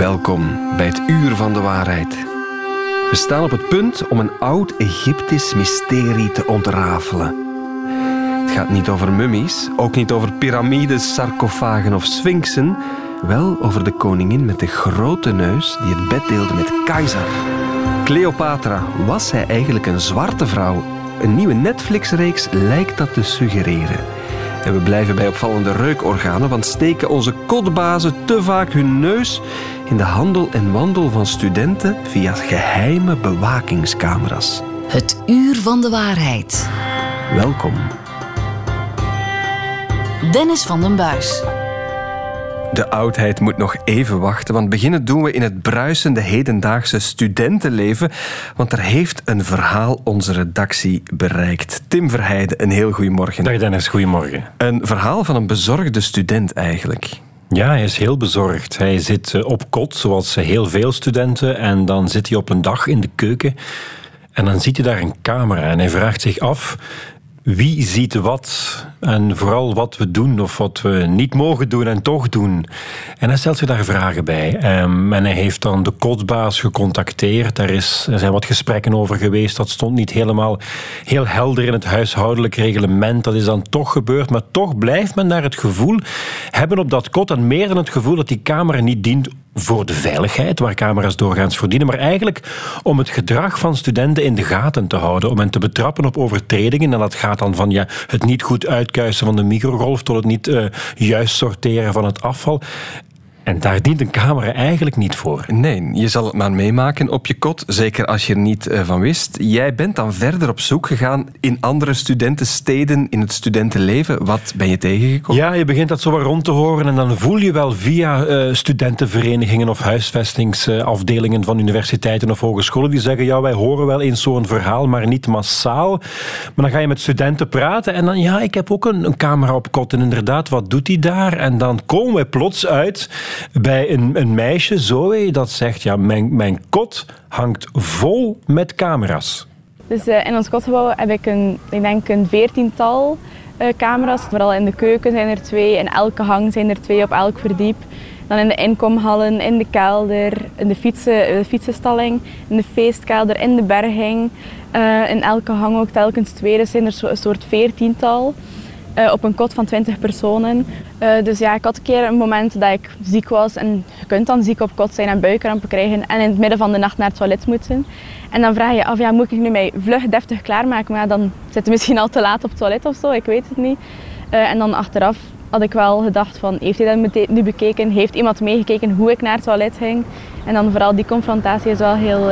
Welkom bij het Uur van de Waarheid. We staan op het punt om een oud Egyptisch mysterie te ontrafelen. Het gaat niet over mummies, ook niet over piramides, sarcofagen of sphinxen. Wel over de koningin met de grote neus die het bed deelde met Keizer. Cleopatra, was zij eigenlijk een zwarte vrouw? Een nieuwe Netflix-reeks lijkt dat te suggereren. En we blijven bij opvallende reukorganen, want steken onze kotbazen te vaak hun neus in de handel en wandel van studenten via geheime bewakingscamera's. Het uur van de waarheid. Welkom. Dennis van den Buis. De oudheid moet nog even wachten, want beginnen doen we in het bruisende hedendaagse studentenleven, want er heeft een verhaal onze redactie bereikt. Tim Verheijden, een heel goedemorgen. Dag Dennis, goedemorgen. Een verhaal van een bezorgde student eigenlijk. Ja, hij is heel bezorgd. Hij zit eh, op kot, zoals heel veel studenten, en dan zit hij op een dag in de keuken en dan ziet hij daar een camera en hij vraagt zich af wie ziet wat en vooral wat we doen of wat we niet mogen doen en toch doen. En hij stelt zich daar vragen bij. Um, en hij heeft dan de kotbaas gecontacteerd. Er, is, er zijn wat gesprekken over geweest. Dat stond niet helemaal heel helder in het huishoudelijk reglement. Dat is dan toch gebeurd. Maar toch blijft men daar het gevoel hebben op dat kot. En meer dan het gevoel dat die camera niet dient voor de veiligheid, waar camera's doorgaans verdienen, maar eigenlijk om het gedrag van studenten in de gaten te houden, om hen te betrappen op overtredingen. En dat gaat dan van ja, het niet goed uitkuisen van de microgolf tot het niet uh, juist sorteren van het afval. En daar dient een camera eigenlijk niet voor. Nee, je zal het maar meemaken op je kot, zeker als je er niet eh, van wist. Jij bent dan verder op zoek gegaan in andere studentensteden, in het studentenleven. Wat ben je tegengekomen? Ja, je begint dat zo wat rond te horen en dan voel je wel via uh, studentenverenigingen of huisvestingsafdelingen van universiteiten of hogescholen die zeggen, ja, wij horen wel eens zo'n verhaal, maar niet massaal. Maar dan ga je met studenten praten en dan, ja, ik heb ook een, een camera op kot en inderdaad, wat doet die daar? En dan komen we plots uit bij een, een meisje, Zoe, dat zegt, ja, mijn, mijn kot hangt vol met camera's. Dus uh, in ons kotgebouw heb ik een, ik denk een veertiental uh, camera's. Vooral in de keuken zijn er twee, in elke hang zijn er twee op elk verdiep. Dan in de inkomhallen, in de kelder, in de, fietsen, de fietsenstalling, in de feestkelder, in de berging. In elke hang ook telkens twee, dus zijn er een soort veertiental. Uh, op een kot van 20 personen. Uh, dus ja, ik had een keer een moment dat ik ziek was. En je kunt dan ziek op kot zijn en buikkrampen krijgen. En in het midden van de nacht naar het toilet moeten. En dan vraag je af, ja, moet ik nu mij vlug deftig klaarmaken? Maar dan zit je misschien al te laat op het toilet of zo, ik weet het niet. Uh, en dan achteraf had ik wel gedacht van, heeft hij dat nu bekeken? Heeft iemand meegekeken hoe ik naar het toilet ging? En dan vooral die confrontatie is wel heel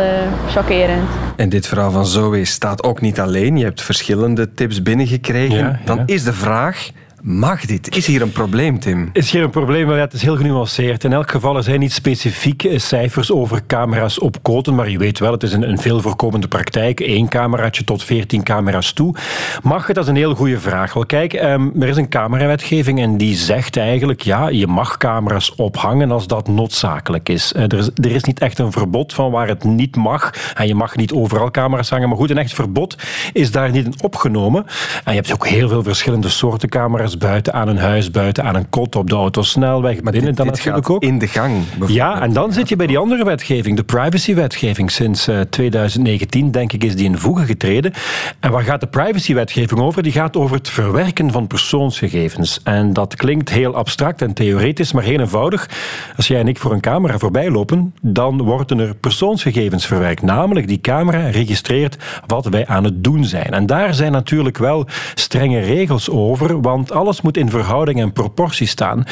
chockerend. En dit verhaal van Zoe staat ook niet alleen. Je hebt verschillende tips binnengekregen. Ja, Dan is de vraag... Mag dit? Is hier een probleem, Tim? Is hier een probleem? Maar het is heel genuanceerd. In elk geval er zijn niet specifieke cijfers over camera's op koten, maar je weet wel, het is een, een veel voorkomende praktijk. Eén cameraatje tot veertien camera's toe. Mag het? Dat is een heel goede vraag. Wel, kijk, um, er is een camerawetgeving en die zegt eigenlijk, ja, je mag camera's ophangen als dat noodzakelijk is. Uh, er is. Er is niet echt een verbod van waar het niet mag. En je mag niet overal camera's hangen. Maar goed, een echt verbod is daar niet in opgenomen. En je hebt ook heel veel verschillende soorten camera's buiten aan een huis, buiten aan een kot, op de autosnelweg. Maar binnen dit, dan dit natuurlijk ook. in de gang. Ja, en dan zit je bij die andere wetgeving, de privacywetgeving. Sinds uh, 2019, denk ik, is die in voege getreden. En waar gaat de privacywetgeving over? Die gaat over het verwerken van persoonsgegevens. En dat klinkt heel abstract en theoretisch, maar heel eenvoudig. Als jij en ik voor een camera voorbij lopen, dan worden er persoonsgegevens verwerkt. Namelijk, die camera registreert wat wij aan het doen zijn. En daar zijn natuurlijk wel strenge regels over, want alles moet in verhouding en proportie staan.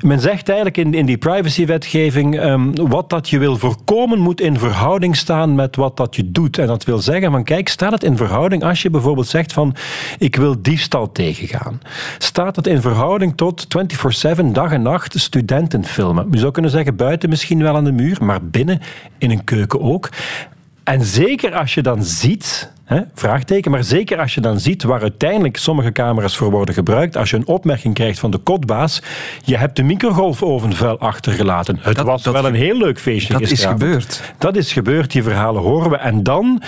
Men zegt eigenlijk in, in die privacywetgeving, um, wat dat je wil voorkomen moet in verhouding staan met wat dat je doet. En dat wil zeggen van kijk, staat het in verhouding als je bijvoorbeeld zegt van ik wil diefstal tegengaan. Staat het in verhouding tot 24-7, dag en nacht studenten filmen. Je zou kunnen zeggen buiten misschien wel aan de muur, maar binnen in een keuken ook. En zeker als je dan ziet Hè? Vraagteken. Maar zeker als je dan ziet waar uiteindelijk sommige camera's voor worden gebruikt. Als je een opmerking krijgt van de kotbaas. Je hebt de microgolfoven vuil achtergelaten. Het Dat- was dat wel een heel leuk feestje Dat is gebeurd. Dat is gebeurd, die verhalen horen we. En dan,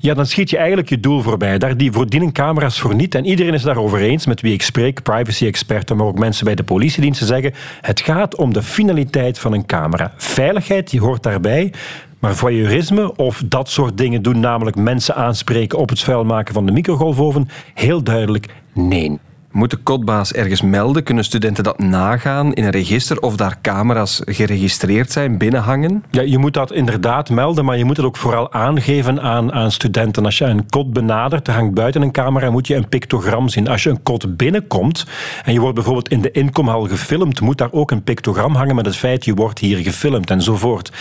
ja, dan schiet je eigenlijk je doel voorbij. Daar die verdienen camera's voor niet. En iedereen is daarover eens met wie ik spreek, privacy-experten, maar ook mensen bij de politiediensten zeggen, het gaat om de finaliteit van een camera. Veiligheid, die hoort daarbij. Maar voyeurisme of dat soort dingen doen, namelijk mensen aanspreken op het vuil maken van de microgolfoven, heel duidelijk nee. Moet de kotbaas ergens melden? Kunnen studenten dat nagaan in een register of daar camera's geregistreerd zijn, binnenhangen? Ja, je moet dat inderdaad melden, maar je moet het ook vooral aangeven aan, aan studenten. Als je een kot benadert, er hangt buiten een camera, moet je een pictogram zien. Als je een kot binnenkomt en je wordt bijvoorbeeld in de inkomhal gefilmd, moet daar ook een pictogram hangen met het feit je wordt hier gefilmd enzovoort.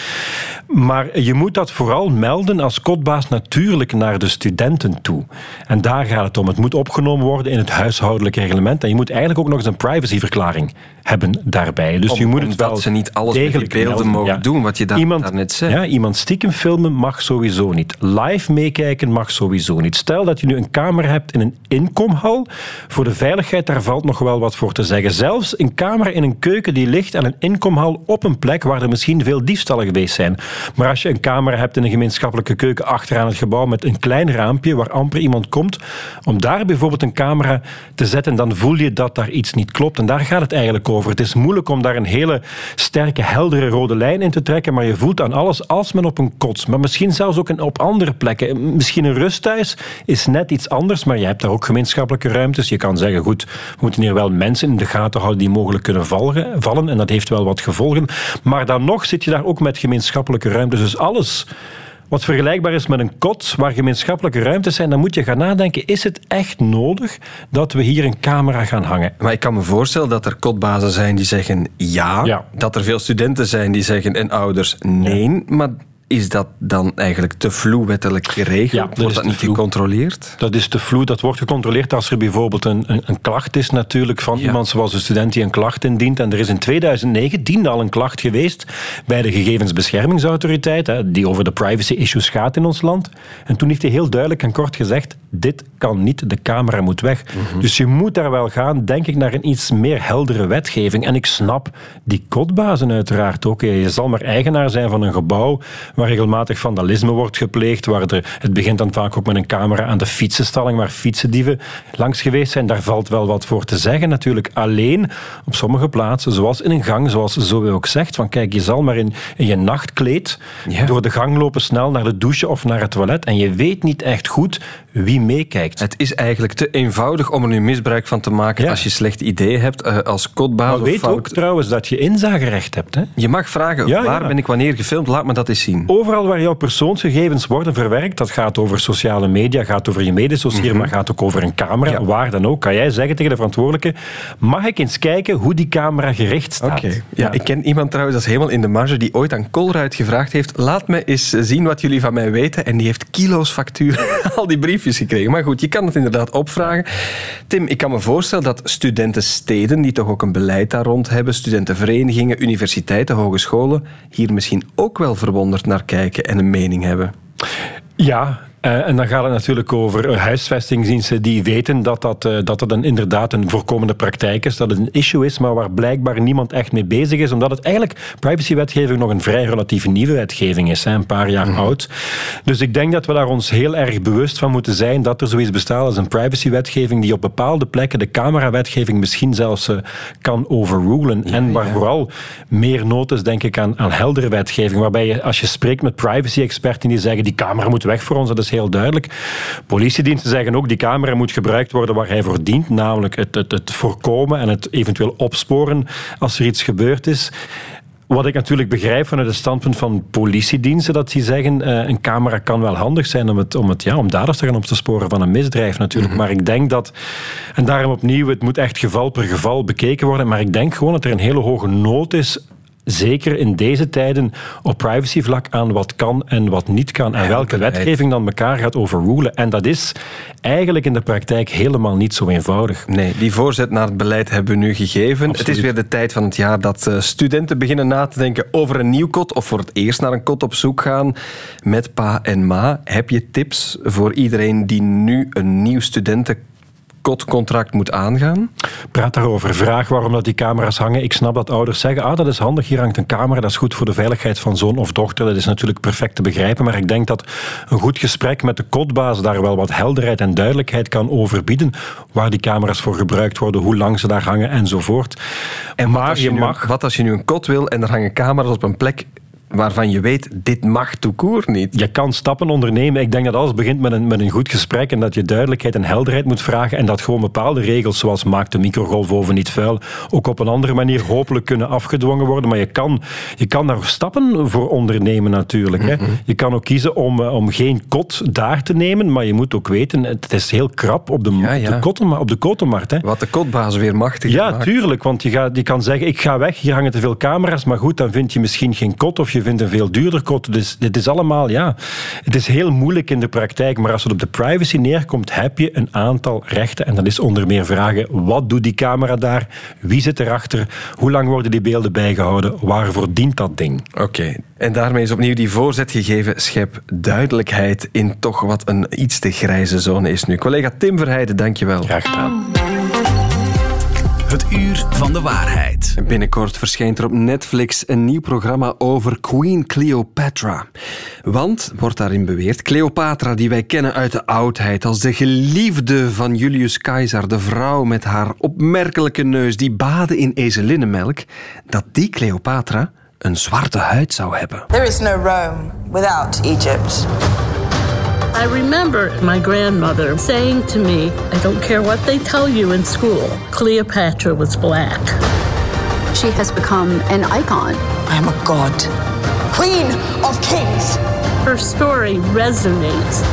Maar je moet dat vooral melden als kotbaas natuurlijk naar de studenten toe. En daar gaat het om. Het moet opgenomen worden in het huishoudelijk reglement. En je moet eigenlijk ook nog eens een privacyverklaring hebben daarbij. Dus Om- je moet het wel ze niet alles met beelden mogen doen, wat je daar- daarnet zei. Ja, iemand stiekem filmen mag sowieso niet. Live meekijken mag sowieso niet. Stel dat je nu een camera hebt in een inkomhal. Voor de veiligheid, daar valt nog wel wat voor te zeggen. Zelfs een camera in een keuken die ligt aan een inkomhal op een plek waar er misschien veel diefstallen geweest zijn. Maar als je een camera hebt in een gemeenschappelijke keuken achteraan het gebouw met een klein raampje waar amper iemand komt, om daar bijvoorbeeld een camera te zetten, dan voel je dat daar iets niet klopt. En daar gaat het eigenlijk over. Het is moeilijk om daar een hele sterke, heldere rode lijn in te trekken, maar je voelt aan alles als men op een kots, maar misschien zelfs ook op andere plekken. Misschien een rusthuis is net iets anders, maar je hebt daar ook gemeenschappelijke ruimtes. Je kan zeggen, goed, we moeten hier wel mensen in de gaten houden die mogelijk kunnen valgen, vallen, en dat heeft wel wat gevolgen. Maar dan nog zit je daar ook met gemeenschappelijke ruimtes. Dus alles wat vergelijkbaar is met een kot waar gemeenschappelijke ruimtes zijn, dan moet je gaan nadenken, is het echt nodig dat we hier een camera gaan hangen? Maar ik kan me voorstellen dat er kotbazen zijn die zeggen ja, Ja. dat er veel studenten zijn die zeggen en ouders nee, maar is dat dan eigenlijk te vloe wettelijk geregeld? Ja, dat is Wordt dat niet vloe. gecontroleerd? Dat is te vloed. Dat wordt gecontroleerd als er bijvoorbeeld een, een, een klacht is natuurlijk van Ja. iemand zoals een student die een klacht indient. En er is in 2019 al een klacht geweest bij de Gegevensbeschermingsautoriteit, hè, die over de privacy issues gaat in ons land. En toen heeft hij heel duidelijk en kort gezegd, dit kan niet, de camera moet weg. Mhm. Dus je moet daar wel gaan, denk ik, naar een iets meer heldere wetgeving. En ik snap die kotbazen uiteraard ook. Je zal maar eigenaar zijn van een gebouw waar regelmatig vandalisme wordt gepleegd, waar er, het begint dan vaak ook met een camera aan de fietsenstalling, waar fietsendieven langs geweest zijn. Daar valt wel wat voor te zeggen natuurlijk. Alleen op sommige plaatsen, zoals in een gang, zoals Zoe ook zegt, van kijk, je zal maar in, in je nachtkleed Ja. door de gang lopen snel naar de douche of naar het toilet en je weet niet echt goed wie meekijkt. Het is eigenlijk te eenvoudig om er nu misbruik van te maken Ja. als je slecht idee hebt eh, als kotbaas. Maar weet fout. ook trouwens dat je inzagerecht hebt. Hè? Je mag vragen, Ja, waar ben ik wanneer gefilmd? Laat me dat eens zien. Overal waar jouw persoonsgegevens worden verwerkt, dat gaat over sociale media, gaat over je medesocier, maar gaat ook over een camera, Ja. waar dan ook, kan jij zeggen tegen de verantwoordelijke, mag ik eens kijken hoe die camera gericht staat? Oké. Ja, ik ken iemand trouwens, dat is helemaal in de marge, die ooit aan Colruyt gevraagd heeft, laat me eens zien wat jullie van mij weten. En die heeft kilo's factuur, al die briefjes gekregen. Maar goed, je kan het inderdaad opvragen. Tim, ik kan me voorstellen dat studentensteden, die toch ook een beleid daar rond hebben, studentenverenigingen, universiteiten, hogescholen, hier misschien ook wel verwonderd naar kijken en een mening hebben. Ja, eh, en dan gaat het natuurlijk over huisvestingsdiensten die weten dat dat, eh, dat dat een, inderdaad een voorkomende praktijk is, dat het een issue is, maar waar blijkbaar niemand echt mee bezig is, omdat het eigenlijk privacywetgeving nog een vrij relatief nieuwe wetgeving is, hè, een paar jaar oud. Dus ik denk dat we daar ons heel erg bewust van moeten zijn dat er zoiets bestaat als een privacywetgeving die op bepaalde plekken de camerawetgeving misschien zelfs eh, kan overrulen. en waar vooral meer nood is, denk ik, aan, aan heldere wetgeving, waarbij je, als je spreekt met privacy-experten die zeggen die camera moet weg voor ons, dat is heel duidelijk. Politiediensten zeggen ook die camera moet gebruikt worden waar hij voor dient, namelijk het, het, het voorkomen en het eventueel opsporen als er iets gebeurd is. Wat ik natuurlijk begrijp vanuit het standpunt van politiediensten, dat die zeggen, eh, een camera kan wel handig zijn om, het, om, het, ja, om daders te gaan op te sporen van een misdrijf natuurlijk. Maar ik denk dat, en daarom opnieuw, het moet echt geval per geval bekeken worden, maar ik denk gewoon dat er een hele hoge nood is zeker in deze tijden op privacyvlak aan wat kan en wat niet kan en welke wetgeving dan elkaar gaat overrulen. En dat is eigenlijk in de praktijk helemaal niet zo eenvoudig. Nee, die voorzet naar het beleid hebben we nu gegeven. Het is weer de tijd van het jaar dat eh, studenten beginnen na te denken over een nieuw kot of voor het eerst naar een kot op zoek gaan met pa en ma. Heb je tips voor iedereen die nu een nieuw studenten kotcontract moet aangaan? Praat daarover. Vraag waarom dat die camera's hangen. Ik snap dat ouders zeggen, ah, dat is handig, hier hangt een camera, dat is goed voor de veiligheid van zoon of dochter. Dat is natuurlijk perfect te begrijpen, maar ik denk dat een goed gesprek met de kotbaas daar wel wat helderheid en duidelijkheid kan over bieden, waar die camera's voor gebruikt worden, hoe lang ze daar hangen enzovoort. En maar je, je mag... wat als je nu een kot wil en er hangen camera's op een plek waarvan je weet, dit mag toekoor niet. Je kan stappen ondernemen. Ik denk dat alles begint met een, met een goed gesprek en dat je duidelijkheid en helderheid moet vragen en dat gewoon bepaalde regels, zoals maak de microgolfoven niet vuil, ook op een andere manier hopelijk kunnen afgedwongen worden. Maar je kan, je kan daar stappen voor ondernemen natuurlijk. hè. Mhm. Je kan ook kiezen om, eh, om geen kot daar te nemen, maar je moet ook weten, het is heel krap op de, ja, ja. de, kotten, op de kotenmarkt. Hè. Wat de kotbaas weer machtig Ja, tuurlijk, want je, gaat, kan zeggen, ik ga weg, hier hangen te veel camera's, maar goed, dan vind je misschien geen kot of je je vindt een veel duurder kot. Dus dit is allemaal, ja, het is heel moeilijk in de praktijk. Maar als het op de privacy neerkomt, heb je een aantal rechten. En dat is onder meer vragen, wat doet die camera daar? Wie zit erachter? Hoe lang worden die beelden bijgehouden? Waarvoor dient dat ding? Oké, en daarmee is opnieuw die voorzet gegeven. Schep duidelijkheid in toch wat een iets te grijze zone is nu. Collega Tim Verheijden, dankjewel. Graag gedaan. Het uur van de waarheid. Binnenkort verschijnt er op Netflix een nieuw programma over Queen Cleopatra. Want, wordt daarin beweerd, Cleopatra die wij kennen uit de oudheid als de geliefde van Julius Caesar, de vrouw met haar opmerkelijke neus die baden in ezelinnenmelk, dat die Cleopatra een zwarte huid zou hebben. There is no Rome without Egypt. I remember my grandmother saying to me, I don't care what they tell you in school, Cleopatra was black. She has become an icon. I am a god, queen of kings. Her story resonates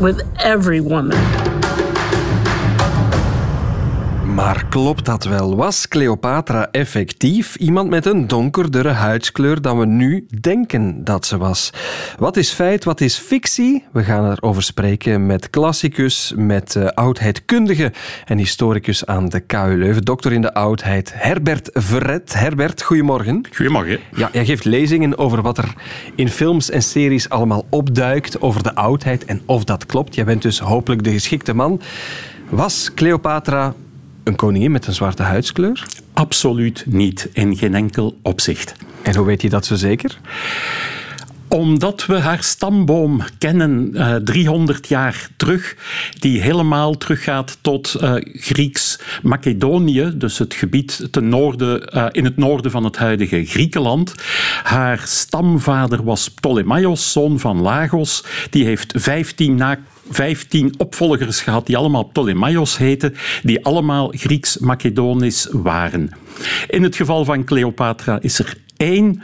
with every woman. Maar klopt dat wel? Was Cleopatra effectief iemand met een donkerdere huidskleur dan we nu denken dat ze was? Wat is feit, wat is fictie? We gaan erover spreken met klassicus, met uh, oudheidkundige en historicus aan de KU Leuven, dokter in de oudheid, Herbert Verret. Herbert, goedemorgen. Goedemorgen. Ja, jij geeft lezingen over wat er in films en series allemaal opduikt over de oudheid en of dat klopt. Jij bent dus hopelijk de geschikte man. Was Cleopatra een koningin met een zwarte huidskleur? Absoluut niet, in geen enkel opzicht. En hoe weet je dat zo zeker? Omdat we haar stamboom kennen, uh, eh, 300 jaar terug, die helemaal teruggaat tot uh, Grieks-Macedonië, dus het gebied ten noorden, uh, in het noorden van het huidige Griekenland. Haar stamvader was Ptolemaios, zoon van Lagos. Die heeft 15 na 15 opvolgers gehad die allemaal Ptolemaios heten, die allemaal Grieks-Macedonisch waren. In het geval van Cleopatra is er één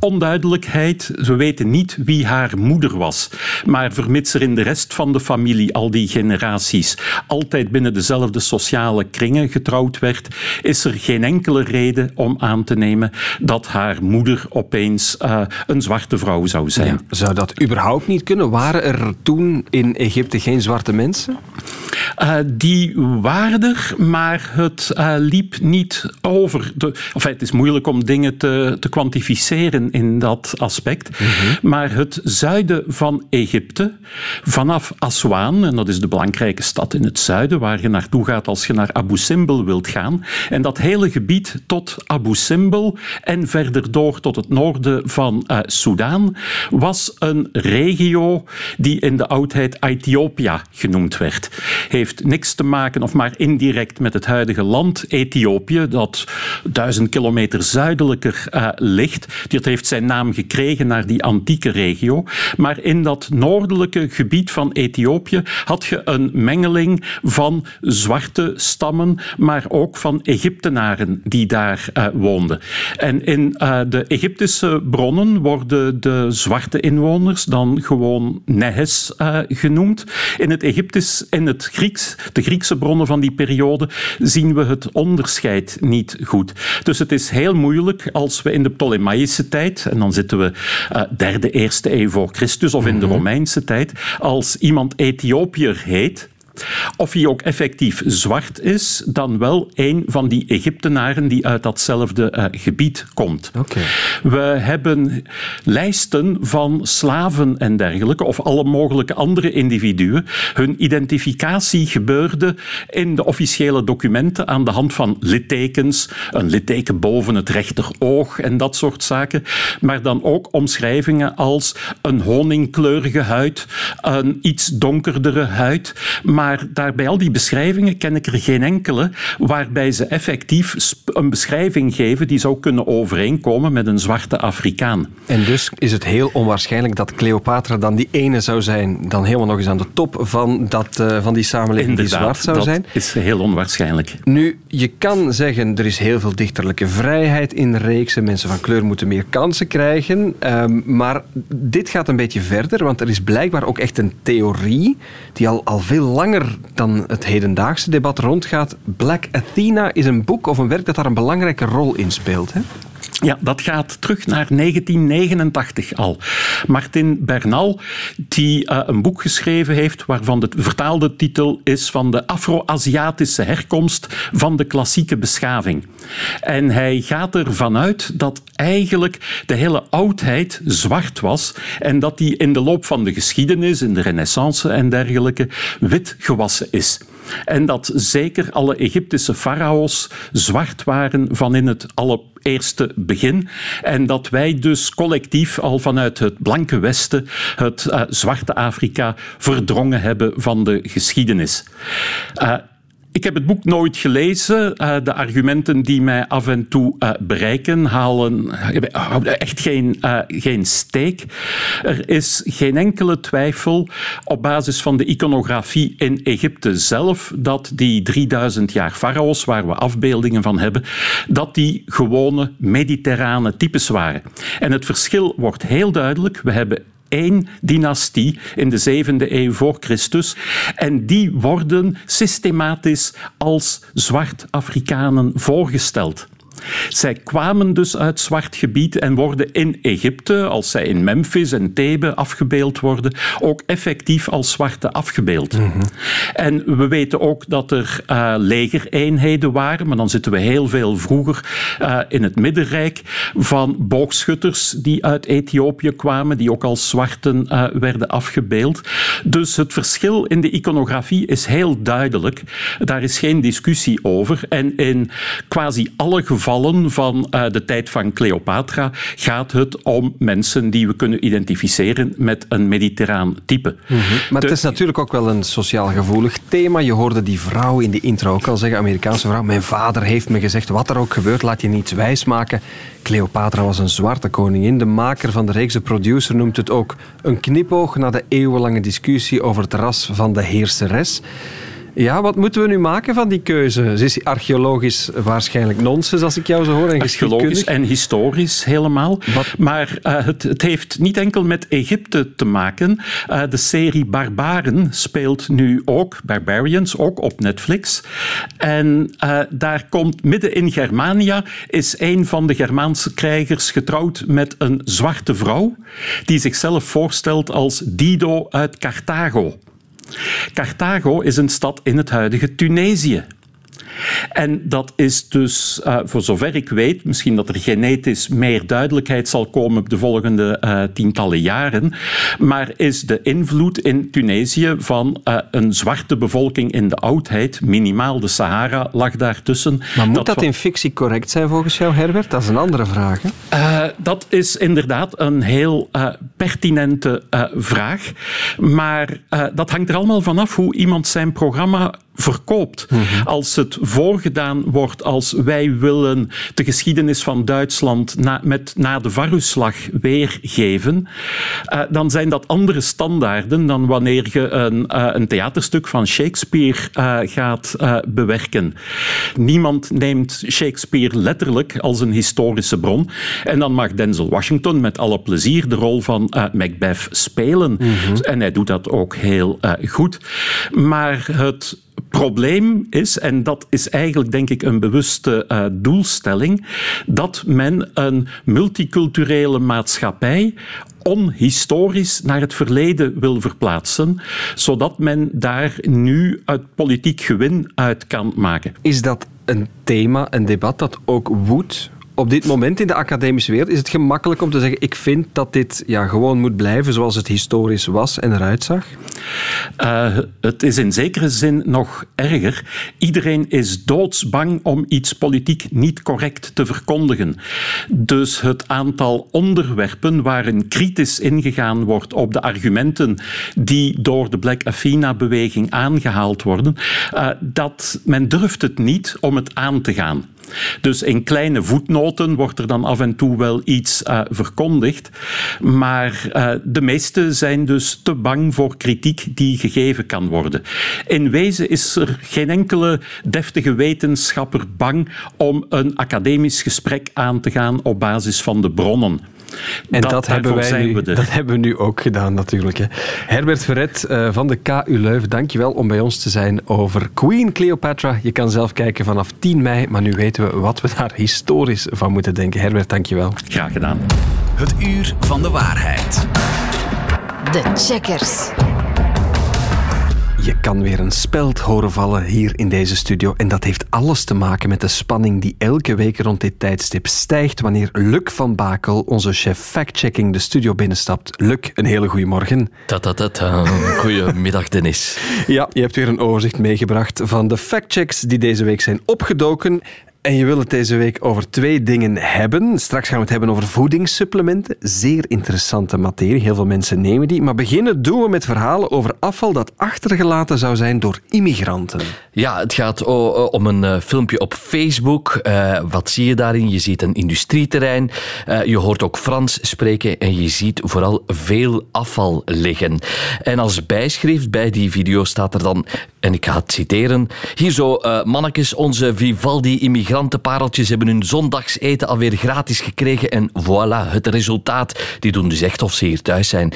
onduidelijkheid. We weten niet wie haar moeder was. Maar vermits er in de rest van de familie, al die generaties, altijd binnen dezelfde sociale kringen getrouwd werd, is er geen enkele reden om aan te nemen dat haar moeder opeens uh, een zwarte vrouw zou zijn. Ja, zou dat überhaupt niet kunnen? Waren er toen in Egypte geen zwarte mensen? Uh, die waren er, maar het uh, liep niet over. De, enfin, het is moeilijk om dingen te, te kwantificeren in dat aspect. Mhm. Maar het zuiden van Egypte, vanaf Aswan, en dat is de belangrijke stad in het zuiden waar je naartoe gaat als je naar Abu Simbel wilt gaan, en dat hele gebied tot Abu Simbel en verder door tot het noorden van uh, Soudaan, was een regio die in de oudheid Ethiopië genoemd werd. Heeft niks te maken, of maar indirect, met het huidige land Ethiopië, dat duizend kilometer zuidelijker uh, ligt. Dat heeft zijn naam gekregen naar die antieke regio. Maar in dat noordelijke gebied van Ethiopië had je een mengeling van zwarte stammen, maar ook van Egyptenaren die daar uh, woonden. En in uh, de Egyptische bronnen worden de zwarte inwoners dan gewoon Nehes uh, genoemd. In het Egyptisch, in het Grieks, de Griekse bronnen van die periode, zien we het onderscheid niet goed. Dus het is heel moeilijk als we in de Ptolemaïsche tijd, en dan zitten we uh, derde, eerste eeuw voor Christus, of in de Romeinse tijd, als iemand Ethiopiër heet, of hij ook effectief zwart is, dan wel een van die Egyptenaren die uit datzelfde uh, gebied komt. Okay. We hebben lijsten van slaven en dergelijke, of alle mogelijke andere individuen. Hun identificatie gebeurde in de officiële documenten aan de hand van littekens, een litteken boven het rechteroog en dat soort zaken. Maar dan ook omschrijvingen als een honingkleurige huid, een iets donkerdere huid. Maar maar daar bij al die beschrijvingen ken ik er geen enkele waarbij ze effectief een beschrijving geven die zou kunnen overeenkomen met een zwarte Afrikaan. En dus is het heel onwaarschijnlijk dat Cleopatra dan die ene zou zijn, dan helemaal nog eens aan de top van, dat, uh, van die samenleving Inderdaad, die zwart zou dat zijn. is heel onwaarschijnlijk. Nu, je kan zeggen, er is heel veel dichterlijke vrijheid in de reeksen. Mensen van kleur moeten meer kansen krijgen. Um, maar dit gaat een beetje verder, want er is blijkbaar ook echt een theorie die al, al veel langer dan het hedendaagse debat rondgaat. Black Athena is een boek of een werk dat daar een belangrijke rol in speelt. Hè? Ja, dat gaat terug naar 1989 al. Martin Bernal, die uh, een boek geschreven heeft waarvan de vertaalde titel is van de Afro-Aziatische herkomst van de klassieke beschaving. En hij gaat ervan uit dat eigenlijk de hele oudheid zwart was en dat die in de loop van de geschiedenis, in de renaissance en dergelijke, wit gewassen is. En dat zeker alle Egyptische farao's zwart waren van in het allereerste begin. En dat wij dus collectief al vanuit het blanke Westen het uh, zwarte Afrika verdrongen hebben van de geschiedenis. Uh, ik heb het boek nooit gelezen. Uh, de argumenten die mij af en toe uh, bereiken halen echt geen, geen steek. Er is geen enkele twijfel op basis van de iconografie in Egypte zelf dat die 3000 jaar farao's, waar we afbeeldingen van hebben, dat die gewone mediterrane types waren. En het verschil wordt heel duidelijk. We hebben één dynastie in de zevende eeuw voor Christus. En die worden systematisch als zwart-Afrikanen voorgesteld. Zij kwamen dus uit zwart gebied en worden in Egypte, als zij in Memphis en Thebe afgebeeld worden, ook effectief als zwarte afgebeeld. Mm -hmm. En we weten ook dat er uh, legereenheden waren, maar dan zitten we heel veel vroeger uh, in het Middenrijk, van boogschutters die uit Ethiopië kwamen, die ook als zwarten uh, werden afgebeeld. Dus het verschil in de iconografie is heel duidelijk. Daar is geen discussie over. En in quasi alle gevallen gevallen van uh, de tijd van Cleopatra gaat het om mensen die we kunnen identificeren met een mediterraan type. Mm -hmm. Maar de, het is natuurlijk ook wel een sociaal gevoelig thema. Je hoorde die vrouw in de intro ook al zeggen, Amerikaanse vrouw, mijn vader heeft me gezegd, wat er ook gebeurt, laat je niets wijsmaken. Cleopatra was een zwarte koningin. De maker van de reeks, de producer, noemt het ook een knipoog naar de eeuwenlange discussie over het ras van de heerseres. Ja, wat moeten we nu maken van die keuze? Ze is archeologisch waarschijnlijk nonsens, als ik jou zo hoor. En archeologisch en historisch helemaal. Wat? Maar uh, het, het, heeft niet enkel met Egypte te maken. Uh, de serie Barbaren speelt nu ook, Barbarians, ook op Netflix. En uh, daar komt midden in Germania is een van de Germaanse krijgers getrouwd met een zwarte vrouw die zichzelf voorstelt als Dido uit Carthago. Carthago is een stad in het huidige Tunesië. En dat is dus, uh, voor zover ik weet, misschien dat er genetisch meer duidelijkheid zal komen op de volgende uh, tientallen jaren, maar is de invloed in Tunesië van uh, een zwarte bevolking in de oudheid, minimaal de Sahara lag daartussen. Maar moet dat, dat in fictie correct zijn volgens jou, Herbert? Dat is een andere vraag. Hè? dat is inderdaad een heel pertinente vraag, maar dat hangt er allemaal vanaf hoe iemand zijn programma verkoopt. Als het voorgedaan wordt als wij willen de geschiedenis van Duitsland na, met, na de Varusslag weergeven, uh, dan zijn dat andere standaarden dan wanneer je een, uh, een theaterstuk van Shakespeare uh, gaat bewerken. Niemand neemt Shakespeare letterlijk als een historische bron. En dan mag Denzel Washington met alle plezier de rol van Macbeth spelen. Mm -hmm. En hij doet dat ook heel goed. Maar het probleem is, en dat is eigenlijk denk ik een bewuste uh, doelstelling, dat men een multiculturele maatschappij onhistorisch naar het verleden wil verplaatsen, zodat men daar nu het politiek gewin uit kan maken. Is dat een thema, een debat dat ook woedt op dit moment in de academische wereld is het gemakkelijk om te zeggen: ik vind dat dit ja, gewoon moet blijven zoals het historisch was en eruit zag? Uh, het is in zekere zin nog erger. Iedereen is doodsbang om iets politiek niet correct te verkondigen. Dus het aantal onderwerpen waarin kritisch ingegaan wordt op de argumenten die door de Black Athena-beweging aangehaald worden, uh, dat men durft het niet om het aan te gaan. Dus in kleine voetnoten wordt er dan af en toe wel iets uh, verkondigd. Maar uh, de meesten zijn dus te bang voor kritiek die gegeven kan worden. In wezen is er geen enkele deftige wetenschapper bang om een academisch gesprek aan te gaan op basis van de bronnen. En dat, dat hebben wij nu, dat hebben we nu ook gedaan natuurlijk. Hè. Herbert Verret uh, van de KU Leuven, dankjewel om bij ons te zijn over Queen Cleopatra. Je kan zelf kijken vanaf 10 mei, maar nu weten we wat we daar historisch van moeten denken. Herbert, dankjewel. Graag gedaan. Het uur van de waarheid. De checkers. Je kan weer een speld horen vallen hier in deze studio. En dat heeft alles te maken met de spanning die elke week rond dit tijdstip stijgt wanneer Luc van Bakel, onze chef fact-checking, de studio binnenstapt. Luc, een hele goede morgen. Goedemiddag, Dennis. ja, je hebt weer een overzicht meegebracht van de factchecks die deze week zijn opgedoken. En je wil het deze week over twee dingen hebben. Straks gaan we het hebben over voedingssupplementen. Zeer interessante materie. Heel veel mensen nemen die. Maar beginnen doen we met verhalen over afval dat achtergelaten zou zijn door immigranten. Ja, het gaat om een eh, filmpje op Facebook. Uh, wat zie je daarin? Je ziet een industrieterrein. Uh, je hoort ook Frans spreken en je ziet vooral veel afval liggen. En als bijschrift bij die video staat er dan, en ik ga het citeren, hier zo, uh, mannetjes, onze Vivaldi-immigranten migrantenpareltjes hebben hun zondagseten alweer gratis gekregen. En voilà, het resultaat. Die doen dus echt of ze hier thuis zijn.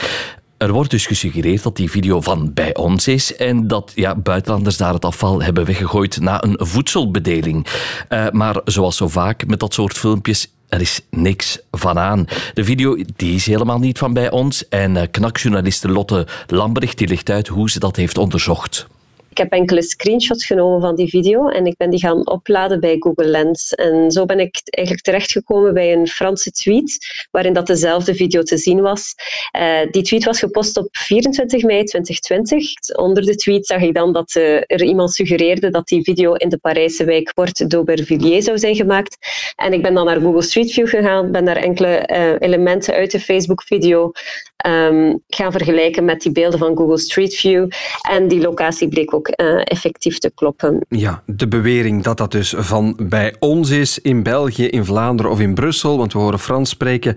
Er wordt dus gesuggereerd dat die video van bij ons is en dat ja, buitenlanders daar het afval hebben weggegooid na een voedselbedeling. Uh, maar zoals zo vaak met dat soort filmpjes er is niks van aan. De video die is helemaal niet van bij ons. En uh, knakjournaliste Lotte Lambrecht die legt uit hoe ze dat heeft onderzocht. Ik heb enkele screenshots genomen van die video en ik ben die gaan opladen bij Google Lens. En zo ben ik eigenlijk terechtgekomen bij een Franse tweet waarin dat dezelfde video te zien was. Uh, die tweet was gepost op 24 mei 2020. Onder de tweet zag ik dan dat uh, er iemand suggereerde dat die video in de Parijse wijk Porte d'Aubervilliers zou zijn gemaakt. En ik ben dan naar Google Street View gegaan, ben daar enkele uh, elementen uit de Facebook-video um, gaan vergelijken met die beelden van Google Street View. En die locatie bleek ook uh, effectief te kloppen. Ja, de bewering dat dat dus van bij ons is, in België, in Vlaanderen of in Brussel, want we horen Frans spreken,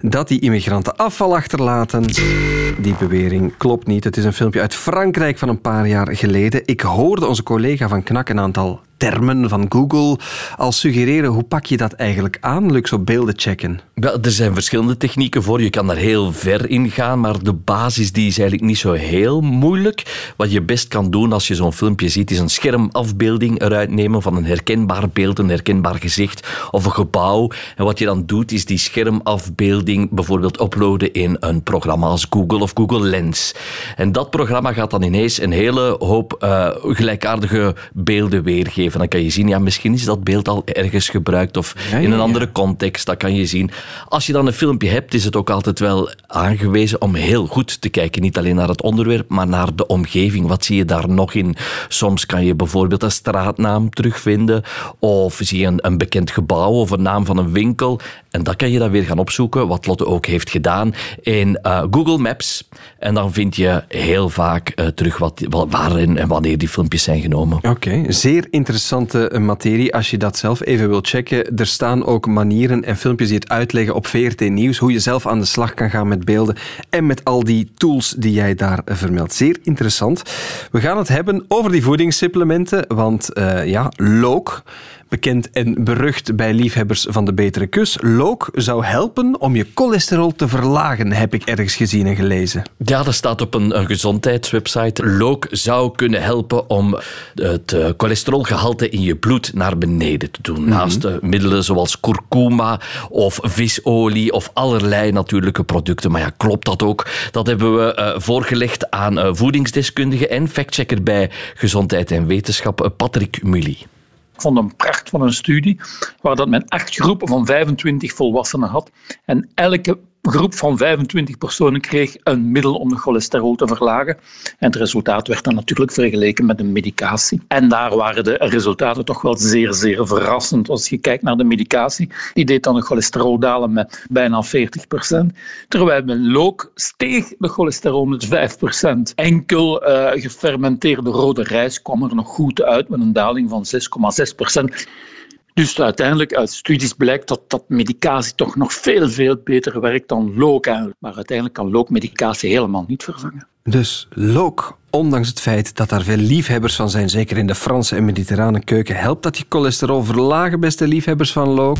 dat die immigranten afval achterlaten. Die bewering klopt niet. Het is een filmpje uit Frankrijk van een paar jaar geleden. Ik hoorde onze collega van Knak een aantal termen van Google al suggereren. Hoe pak je dat eigenlijk aan, Lux, op beelden checken? Wel, er zijn verschillende technieken voor. Je kan daar heel ver in gaan, maar de basis die is eigenlijk niet zo heel moeilijk. Wat je best kan doen als je zo'n filmpje ziet, is een schermafbeelding eruit nemen van een herkenbaar beeld, een herkenbaar gezicht of een gebouw. En wat je dan doet, is die schermafbeelding bijvoorbeeld uploaden in een programma als Google of Google Lens. En dat programma gaat dan ineens een hele hoop uh, gelijkaardige beelden weergeven. Dan kan je zien, ja, misschien is dat beeld al ergens gebruikt of ja, ja, in een andere context. Dat kan je zien. Als je dan een filmpje hebt, is het ook altijd wel aangewezen om heel goed te kijken. Niet alleen naar het onderwerp, maar naar de omgeving. Wat zie je daar nog in? Soms kan je bijvoorbeeld een straatnaam terugvinden of zie je een, een bekend gebouw of een naam van een winkel. En dat kan je dan weer gaan opzoeken, wat Lotte ook heeft gedaan in uh, Google Maps. En dan vind je heel vaak uh, terug wat, waarin en wanneer die filmpjes zijn genomen. Oké, zeer interessante eh, materie. Als je dat zelf even wilt checken, er staan ook manieren en filmpjes die het uitleggen op VRT Nieuws, hoe je zelf aan de slag kan gaan met beelden en met al die tools die jij daar vermeldt. Zeer interessant. We gaan het hebben over die voedingssupplementen, want ja, look bekend en berucht bij liefhebbers van de betere kus. Look zou helpen om je cholesterol te verlagen, heb ik ergens gezien en gelezen. Ja, dat staat op een, een gezondheidswebsite. Look zou kunnen helpen om het uh, cholesterolgehalte in je bloed naar beneden te doen. Mm -hmm. Naast uh, middelen zoals kurkuma of visolie of allerlei natuurlijke producten. Maar ja, klopt dat ook? Dat hebben we uh, voorgelegd aan voedingsdeskundige en factchecker bij Gezondheid en Wetenschap, Patrick Mully. Vond een pracht van een studie waar dat men acht groepen van 25 volwassenen had. En elke groep van 25 personen kreeg een middel om de cholesterol te verlagen. En het resultaat werd dan natuurlijk vergeleken met een medicatie. En daar waren de resultaten toch wel zeer, zeer verrassend. Als je kijkt naar de medicatie, die deed dan de cholesterol dalen met bijna 40% Terwijl bij look steeg de cholesterol met 5% Enkel uh, gefermenteerde rode rijst kwam er nog goed uit met een daling van 6,6 dus uiteindelijk uit studies blijkt dat, dat medicatie toch nog veel, veel beter werkt dan look. Maar uiteindelijk kan lookmedicatie helemaal niet vervangen. Dus look, ondanks het feit dat daar veel liefhebbers van zijn, zeker in de Franse en mediterrane keuken, helpt dat je cholesterol verlagen, beste liefhebbers van look?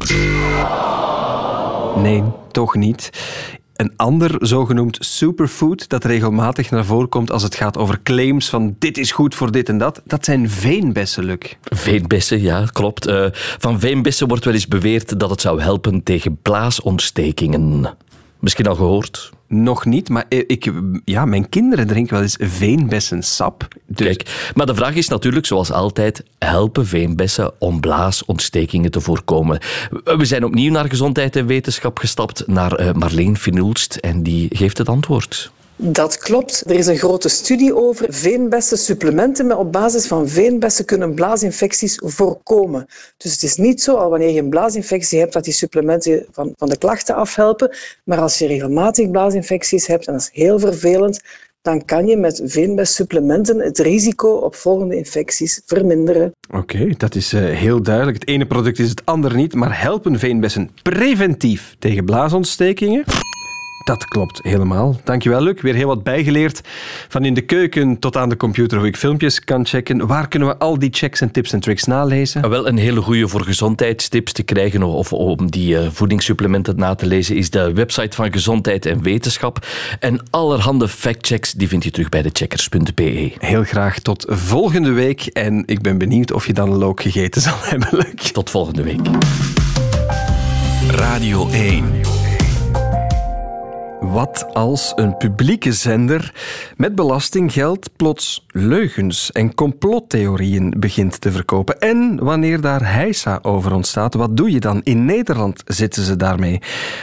Nee, toch niet een ander zogenoemd superfood dat regelmatig naar voren komt als het gaat over claims van dit is goed voor dit en dat. Dat zijn veenbessen, Luc. Veenbessen, ja, klopt. Uh, van veenbessen wordt wel eens beweerd dat het zou helpen tegen blaasontstekingen. Misschien al gehoord? Nog niet, maar ik, ja, mijn kinderen drinken wel eens veenbessensap. Dus... Kijk, maar de vraag is natuurlijk, zoals altijd, helpen veenbessen om blaasontstekingen te voorkomen? We zijn opnieuw naar gezondheid en wetenschap gestapt, naar uh, Marleen Finulst, en die geeft het antwoord. Dat klopt. Er is een grote studie over veenbessen, supplementen maar op basis van veenbessen kunnen blaasinfecties voorkomen. Dus het is niet zo, al wanneer je een blaasinfectie hebt, dat die supplementen van, van de klachten afhelpen. Maar als je regelmatig blaasinfecties hebt, en dat is heel vervelend, dan kan je met veenbessupplementen het risico op volgende infecties verminderen. Oké, dat is uh, heel duidelijk. Het ene product is het andere niet, maar helpen veenbessen preventief tegen blaasontstekingen? Dat klopt helemaal. Dankjewel, Luc. Weer heel wat bijgeleerd. Van in de keuken tot aan de computer hoe ik filmpjes kan checken. Waar kunnen we al die checks en tips en tricks nalezen? Wel, een hele goede voor gezondheidstips te krijgen of om die uh, voedingssupplementen na te lezen is de website van Gezondheid en Wetenschap. En allerhande factchecks die vind je terug bij de checkers.be. Heel graag tot volgende week. En ik ben benieuwd of je dan een look gegeten zal hebben, Luc. Tot volgende week. Radio 1. Wat als een publieke zender met belastinggeld plots leugens en complottheorieën begint te verkopen? En wanneer daar heisa over ontstaat, wat doe je dan? In Nederland zitten ze daarmee.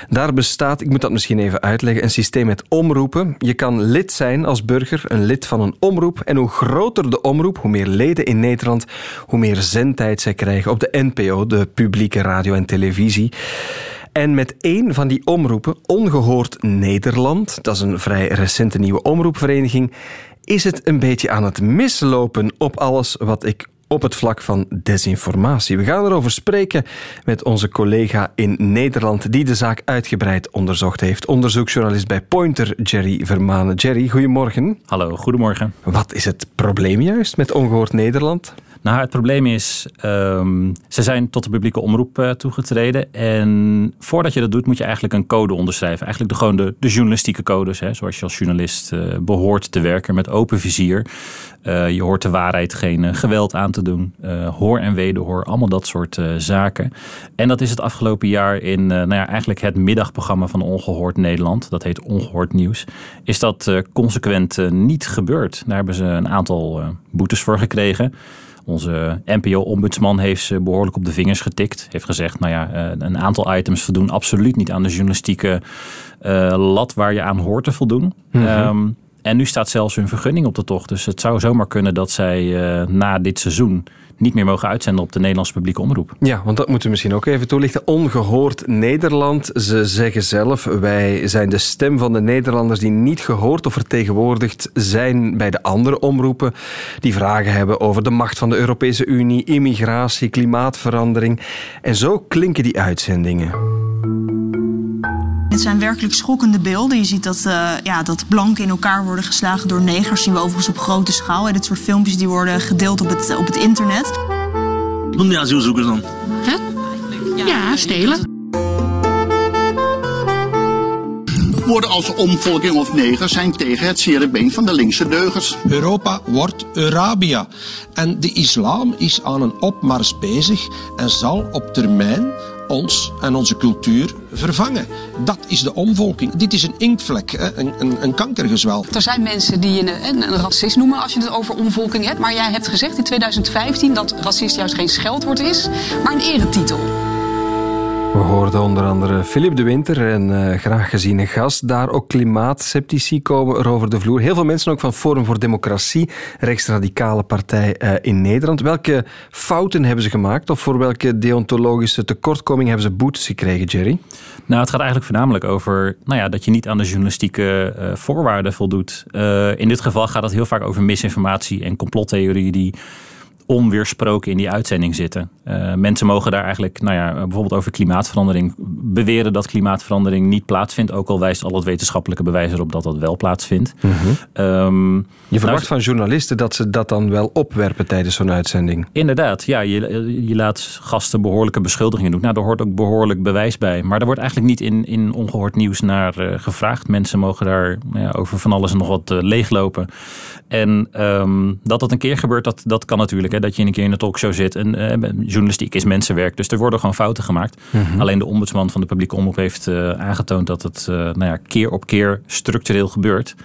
Daar bestaat, ik moet dat misschien even uitleggen, een systeem met omroepen. Je kan lid zijn als burger, een lid van een omroep. En hoe groter de omroep, hoe meer leden in Nederland, hoe meer zendtijd zij krijgen op de NPO, de publieke radio en televisie. En met één van die omroepen, Ongehoord Nederland, dat is een vrij recente nieuwe omroepvereniging, is het een beetje aan het mislopen op alles wat ik op het vlak van desinformatie. We gaan erover spreken met onze collega in Nederland die de zaak uitgebreid onderzocht heeft. Onderzoeksjournalist bij Pointer, Jerry Vermanen. Jerry, goedemorgen. Hallo, goedemorgen. Wat is het probleem juist met Ongehoord Nederland? Nou, het probleem is, um, ze zijn tot de publieke omroep uh, toegetreden. En voordat je dat doet, moet je eigenlijk een code onderschrijven. Eigenlijk de, gewoon de, journalistieke codes, hè, zoals je als journalist uh, behoort te werken met open vizier. Uh, je hoort de waarheid geen geweld aan te doen. hoor en wederhoor, allemaal dat soort zaken. En dat is het afgelopen jaar in nou ja, eigenlijk het middagprogramma van Ongehoord Nederland. Dat heet Ongehoord Nieuws. Is dat consequent niet gebeurd. Daar hebben ze een aantal boetes voor gekregen. Onze NPO-ombudsman heeft ze behoorlijk op de vingers getikt. Heeft gezegd, nou ja, eh, een aantal items voldoen absoluut niet aan de journalistieke uh, lat waar je aan hoort te voldoen. Mm -hmm. en nu staat zelfs hun vergunning op de tocht. Dus het zou zomaar kunnen dat zij uh, na dit seizoen niet meer mogen uitzenden op de Nederlandse publieke omroep. Ja, want dat moeten we misschien ook even toelichten. Ongehoord Nederland. Ze zeggen zelf, wij zijn de stem van de Nederlanders die niet gehoord of vertegenwoordigd zijn bij de andere omroepen. Die vragen hebben over de macht van de Europese Unie, immigratie, klimaatverandering. En zo klinken die uitzendingen. Het zijn werkelijk schokkende beelden. Je ziet dat, uh, ja, dat blanken in elkaar worden geslagen door negers. zien we overigens op grote schaal. En dit soort filmpjes die worden gedeeld op het, op het internet. Wat doen die asielzoekers dan? Hè? Ja, stelen. Woorden als omvolking of neger zijn tegen het zere been van de linkse deugers. Europa wordt Eurabia. En de islam is aan een opmars bezig en zal op termijn ons en onze cultuur vervangen. Dat is de omvolking. Dit is een inktvlek, een, een, een kankergezwel. Er zijn mensen die je een, een racist noemen als je het over omvolking hebt. Maar jij hebt gezegd in 2015 dat racist juist geen scheldwoord is, maar een eretitel. We hoorden onder andere Philip de Winter en uh, graag geziene gast. Daar ook klimaatsceptici komen er over de vloer. Heel veel mensen ook van Forum voor Democratie, rechtsradicale partij uh, in Nederland. Welke fouten hebben ze gemaakt of voor welke deontologische tekortkoming hebben ze boetes gekregen, Jerry? Nou, het gaat eigenlijk voornamelijk over nou ja, dat je niet aan de journalistieke uh, voorwaarden voldoet. in dit geval gaat het heel vaak over misinformatie en complottheorieën die onweersproken in die uitzending zitten. Uh, mensen mogen daar eigenlijk, nou ja, bijvoorbeeld over klimaatverandering, beweren dat klimaatverandering niet plaatsvindt. Ook al wijst al het wetenschappelijke bewijs erop dat dat wel plaatsvindt. Mm -hmm. um, je verwacht nou, van journalisten dat ze dat dan wel opwerpen tijdens zo'n uitzending. Inderdaad, ja. Je, je laat gasten behoorlijke beschuldigingen doen. Nou, daar hoort ook behoorlijk bewijs bij. Maar er wordt eigenlijk niet in, in ongehoord nieuws naar uh, gevraagd. Mensen mogen daar nou ja, over van alles en nog wat uh, leeglopen. En um, dat dat een keer gebeurt, dat, dat kan natuurlijk. Hè, dat je een keer in een talkshow zit. En journalistiek is mensenwerk, dus er worden gewoon fouten gemaakt. Mm -hmm. Alleen de ombudsman van de publieke omroep heeft uh, aangetoond dat het uh, nou ja, keer op keer structureel gebeurt.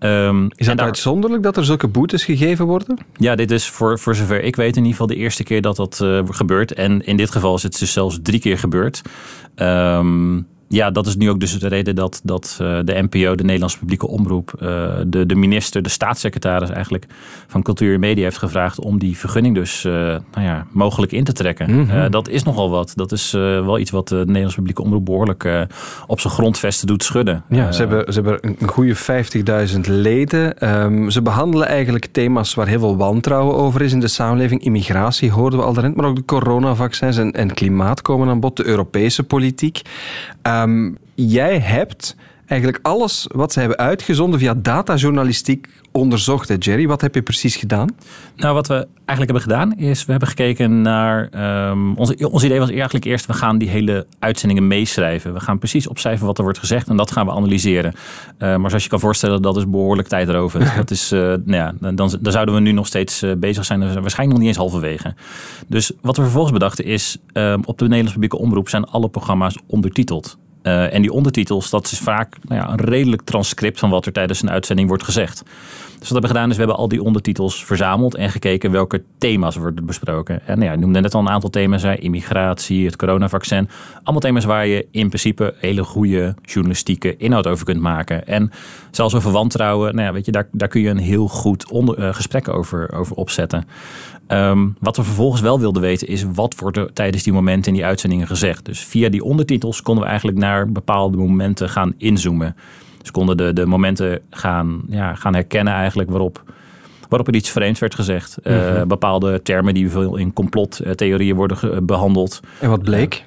Um, is het daar... uitzonderlijk dat er zulke boetes gegeven worden? Ja, dit is voor, voor zover ik weet in ieder geval de eerste keer dat dat uh, gebeurt. En in dit geval is het dus zelfs drie keer gebeurd. Um, ja, dat is nu ook dus de reden dat, dat uh, de NPO, de Nederlandse publieke omroep, uh, de, de minister, de staatssecretaris eigenlijk van Cultuur en Media heeft gevraagd om die vergunning dus uh, nou ja, mogelijk in te trekken. Mm -hmm. dat is nogal wat. Dat is wel iets wat de Nederlandse publieke omroep behoorlijk op zijn grondvesten doet schudden. Ja, ze, hebben, ze hebben een goede 50.000 leden. Um, ze behandelen eigenlijk thema's waar heel veel wantrouwen over is in de samenleving. Immigratie hoorden we al daarnet, maar ook de coronavaccins en, en klimaat komen aan bod, de Europese politiek. Um, jij hebt eigenlijk alles wat ze hebben uitgezonden via datajournalistiek onderzocht, hè Jerry. Wat heb je precies gedaan? Nou, wat we eigenlijk hebben gedaan is, we hebben gekeken naar... Um, ons, ons idee was eigenlijk eerst, we gaan die hele uitzendingen meeschrijven. We gaan precies opschrijven wat er wordt gezegd en dat gaan we analyseren. Uh, maar zoals je kan voorstellen, dat is behoorlijk tijdrovend. dat is, uh, nou ja, dan, dan zouden we nu nog steeds uh, bezig zijn. Waarschijnlijk nog niet eens halverwege. Dus wat we vervolgens bedachten is, op de Nederlandse publieke omroep zijn alle programma's ondertiteld. Uh, en die ondertitels, dat is vaak nou ja, een redelijk transcript van wat er tijdens een uitzending wordt gezegd. Dus wat we hebben gedaan is, we hebben al die ondertitels verzameld en gekeken welke thema's worden besproken. En nou ja, noemde net al een aantal thema's, hè, immigratie, het coronavaccin. Allemaal thema's waar je in principe hele goede journalistieke inhoud over kunt maken. En zelfs over wantrouwen, nou ja, weet je, daar, daar kun je een heel goed onder, uh, gesprek over, over opzetten. Um, wat we vervolgens wel wilden weten is wat wordt er tijdens die momenten in die uitzendingen gezegd. Dus via die ondertitels konden we eigenlijk naar bepaalde momenten gaan inzoomen. Dus konden de, de momenten gaan, ja, gaan herkennen eigenlijk waarop, waarop er iets vreemds werd gezegd. Mm -hmm. uh, bepaalde termen die veel in complottheorieën worden behandeld. En wat bleek?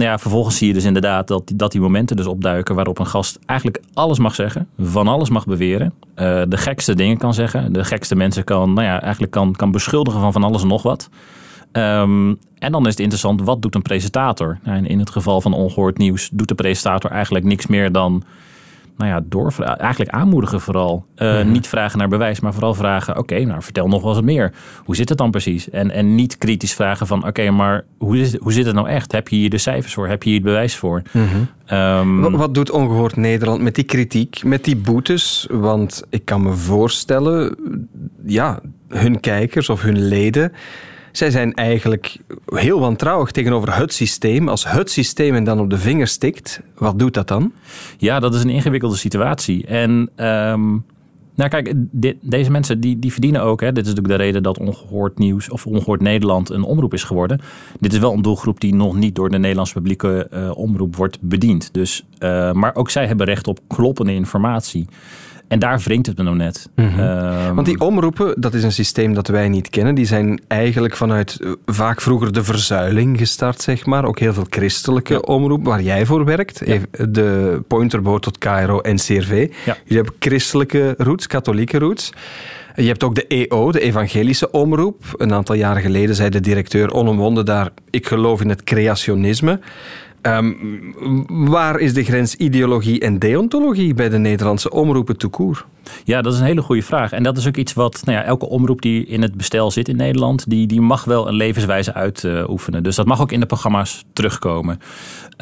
Nou ja, vervolgens zie je dus inderdaad dat, dat die momenten dus opduiken waarop een gast eigenlijk alles mag zeggen, van alles mag beweren, uh, de gekste dingen kan zeggen, de gekste mensen kan, nou ja, eigenlijk kan, kan beschuldigen van van alles en nog wat. Um, en dan is het interessant, wat doet een presentator? Nou, in het geval van ongehoord nieuws doet de presentator eigenlijk niks meer dan nou ja, door, eigenlijk aanmoedigen vooral. Uh, mm-hmm. Niet vragen naar bewijs, maar vooral vragen: oké, okay, nou vertel nog wel eens meer. Hoe zit het dan precies? En, en niet kritisch vragen van: oké, okay, maar hoe, is, hoe zit het nou echt? Heb je hier de cijfers voor? Heb je hier het bewijs voor? Mm-hmm. Um, wat, wat, doet Ongehoord Nederland met die kritiek, met die boetes? Want ik kan me voorstellen, ja, hun kijkers of hun leden zij zijn eigenlijk heel wantrouwig tegenover het systeem. Als het systeem hen dan op de vinger stikt, wat doet dat dan? Ja, dat is een ingewikkelde situatie. En um, Nou kijk, deze mensen die, die verdienen ook. Hè. Dit is natuurlijk de reden dat ongehoord nieuws of ongehoord Nederland een omroep is geworden. Dit is wel een doelgroep die nog niet door de Nederlandse publieke uh, omroep wordt bediend. Dus, uh, maar ook zij hebben recht op kloppende informatie. En daar wringt het me nou net. Mm -hmm. Want die omroepen, dat is een systeem dat wij niet kennen. Die zijn eigenlijk vanuit uh, vaak vroeger de verzuiling gestart, zeg maar. Ook heel veel christelijke ja. omroep waar jij voor werkt. Ja. De Pointerboot tot Cairo en CRV. Ja. Jullie hebben christelijke roots, katholieke roots. Je hebt ook de EO, de evangelische omroep. Een aantal jaren geleden zei de directeur onomwonden daar... ik geloof in het creationisme. Um, waar is de grens ideologie en deontologie bij de Nederlandse omroepen toekoer? Ja, dat is een hele goede vraag. En dat is ook iets wat nou ja, elke omroep die in het bestel zit in Nederland, die, die mag wel een levenswijze uitoefenen. Dus dat mag ook in de programma's terugkomen.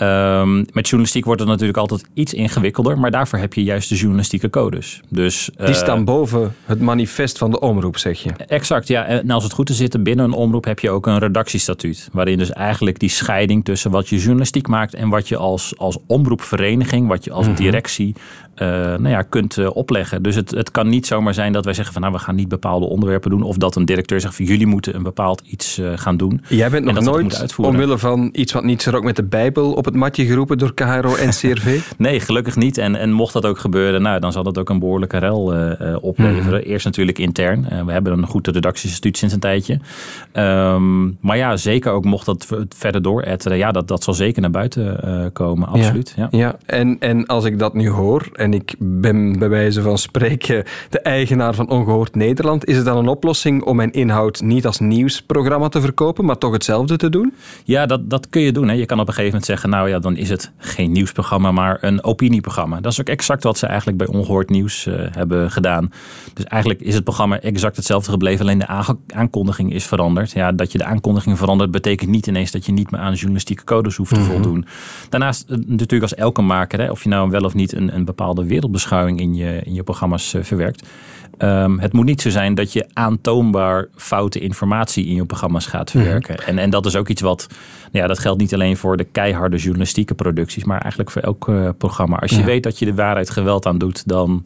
Um, met journalistiek wordt het natuurlijk altijd iets ingewikkelder, maar daarvoor heb je juist de journalistieke codes. Dus, die uh, staan boven het manifest van de omroep, zeg je? Exact, ja. En als het goed is zitten binnen een omroep heb je ook een redactiestatuut. Waarin dus eigenlijk die scheiding tussen wat je journalistiek maakt en wat je als, als omroepvereniging, wat je als -hmm. directie uh, nou ja, kunt uh, opleggen. Dus het, het kan niet zomaar zijn dat wij zeggen van nou we gaan niet bepaalde onderwerpen doen. Of dat een directeur zegt van jullie moeten een bepaald iets uh, gaan doen. Jij bent nog nooit omwille van iets wat niet ook met de Bijbel op het matje geroepen door KRO en CRV? nee, gelukkig niet. En, en mocht dat ook gebeuren, nou, dan zal dat ook een behoorlijke rel opleveren. Hmm. Eerst natuurlijk intern. we hebben een goed redactiestatuut sinds een tijdje. Um, maar ja, zeker ook mocht dat verder dooretteren. Ja, dat, dat zal zeker naar buiten komen. Absoluut. Ja, ja. ja. En, en als ik dat nu hoor en ik ben bij wijze van spreken de eigenaar van Ongehoord Nederland, is het dan een oplossing om mijn inhoud niet als nieuwsprogramma te verkopen, maar toch hetzelfde te doen? Ja, dat, dat kun je doen. Hè. Je kan op een gegeven moment zeggen, nou ja, dan is het geen nieuwsprogramma, maar een opinieprogramma. Dat is ook exact wat ze eigenlijk bij Ongehoord Nieuws uh, hebben gedaan. Dus eigenlijk is het programma exact hetzelfde gebleven, alleen de aankondiging is veranderd. Ja, dat je de aankondiging verandert, betekent niet ineens dat je niet meer aan journalistieke codes hoeft te mm -hmm. voldoen. Daarnaast natuurlijk als elke maker, hè, of je nou wel of niet een, een bepaalde wereldbeschouwing in je, in je programma's uh, verwerkt. Um, het moet niet zo zijn dat je aantoonbaar foute informatie in je programma's gaat verwerken. Mm. En, en dat is ook iets wat, nou ja, dat geldt niet alleen voor de keiharde journalistieke producties, maar eigenlijk voor elk uh, programma. Als je ja. weet dat je de waarheid geweld aan doet, dan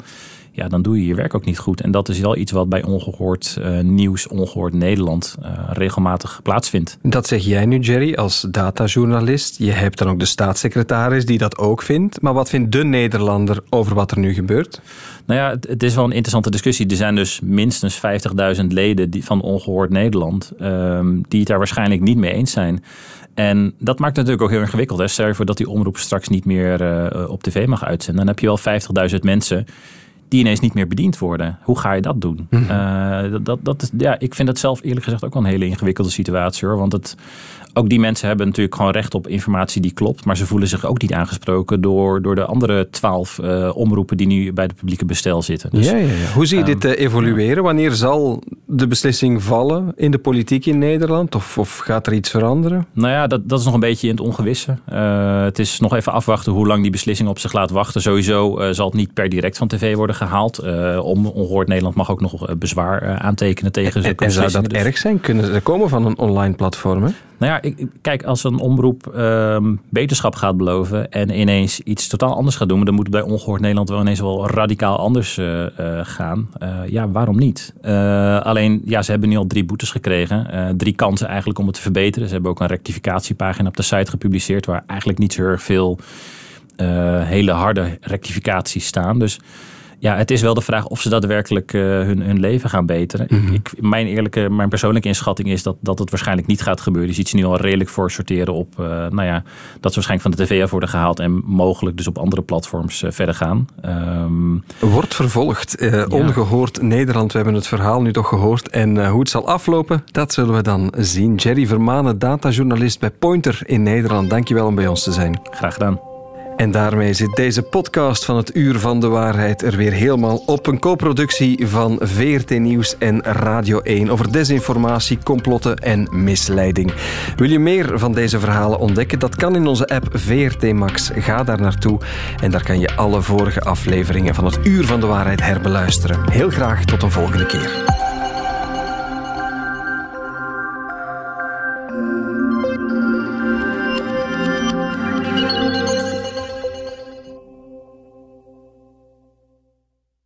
ja, dan doe je je werk ook niet goed. En dat is wel iets wat bij ongehoord uh, nieuws, ongehoord Nederland uh, regelmatig plaatsvindt. Dat zeg jij nu, Jerry, als datajournalist. Je hebt dan ook de staatssecretaris die dat ook vindt. Maar wat vindt de Nederlander over wat er nu gebeurt? Nou ja, het, het is wel een interessante discussie. Er zijn dus minstens 50.000 leden die, van Ongehoord Nederland um, die het daar waarschijnlijk niet mee eens zijn. En dat maakt het natuurlijk ook heel ingewikkeld. Hè? Stel je voor dat die omroep straks niet meer uh, op tv mag uitzenden. Dan heb je wel 50.000 mensen die ineens niet meer bediend worden. Hoe ga je dat doen? Mm -hmm. uh, dat, dat is, ja, ik vind het zelf eerlijk gezegd ook wel een hele ingewikkelde situatie hoor. Want het, ook die mensen hebben natuurlijk gewoon recht op informatie die klopt. Maar ze voelen zich ook niet aangesproken door, door de andere twaalf uh, omroepen die nu bij de publieke bestel zitten. Dus, ja, ja, ja. Hoe zie je um, dit uh, evolueren? Wanneer zal de beslissing vallen in de politiek in Nederland? Of, of gaat er iets veranderen? Nou ja, dat, dat is nog een beetje in het ongewisse. Uh, het is nog even afwachten hoe lang die beslissing op zich laat wachten. Sowieso zal het niet per direct van tv worden gehaald. om Ongehoord Nederland mag ook nog bezwaar aantekenen tegen En, en zou dat dus... erg zijn? Kunnen ze komen van een online platform? Hè? Nou ja, ik, kijk, als een omroep um, beterschap gaat beloven en ineens iets totaal anders gaat doen, dan moet het bij Ongehoord Nederland wel ineens wel radicaal anders uh, uh, gaan. Uh, ja, waarom niet? alleen, ja, ze hebben nu al drie boetes gekregen. drie kansen eigenlijk om het te verbeteren. Ze hebben ook een rectificatiepagina op de site gepubliceerd waar eigenlijk niet zo erg veel hele harde rectificaties staan. Dus ja, het is wel de vraag of ze daadwerkelijk uh, hun, hun leven gaan beteren. Mm -hmm. ik, mijn, eerlijke, mijn persoonlijke inschatting is dat, dat het waarschijnlijk niet gaat gebeuren. Je ziet ze nu al redelijk voor sorteren op, uh, nou ja, dat ze waarschijnlijk van de tv af worden gehaald en mogelijk dus op andere platforms uh, verder gaan. Um, Wordt vervolgd. Ja. Ongehoord Nederland, we hebben het verhaal nu toch gehoord. En hoe het zal aflopen, dat zullen we dan zien. Jerry Vermanen, datajournalist bij Pointer in Nederland. Dankjewel om bij ons te zijn. Graag gedaan. En daarmee zit deze podcast van het Uur van de Waarheid er weer helemaal op. Een co-productie van VRT Nieuws en Radio 1 over desinformatie, complotten en misleiding. Wil je meer van deze verhalen ontdekken? Dat kan in onze app VRT Max. Ga daar naartoe en daar kan je alle vorige afleveringen van het Uur van de Waarheid herbeluisteren. Heel graag tot een volgende keer.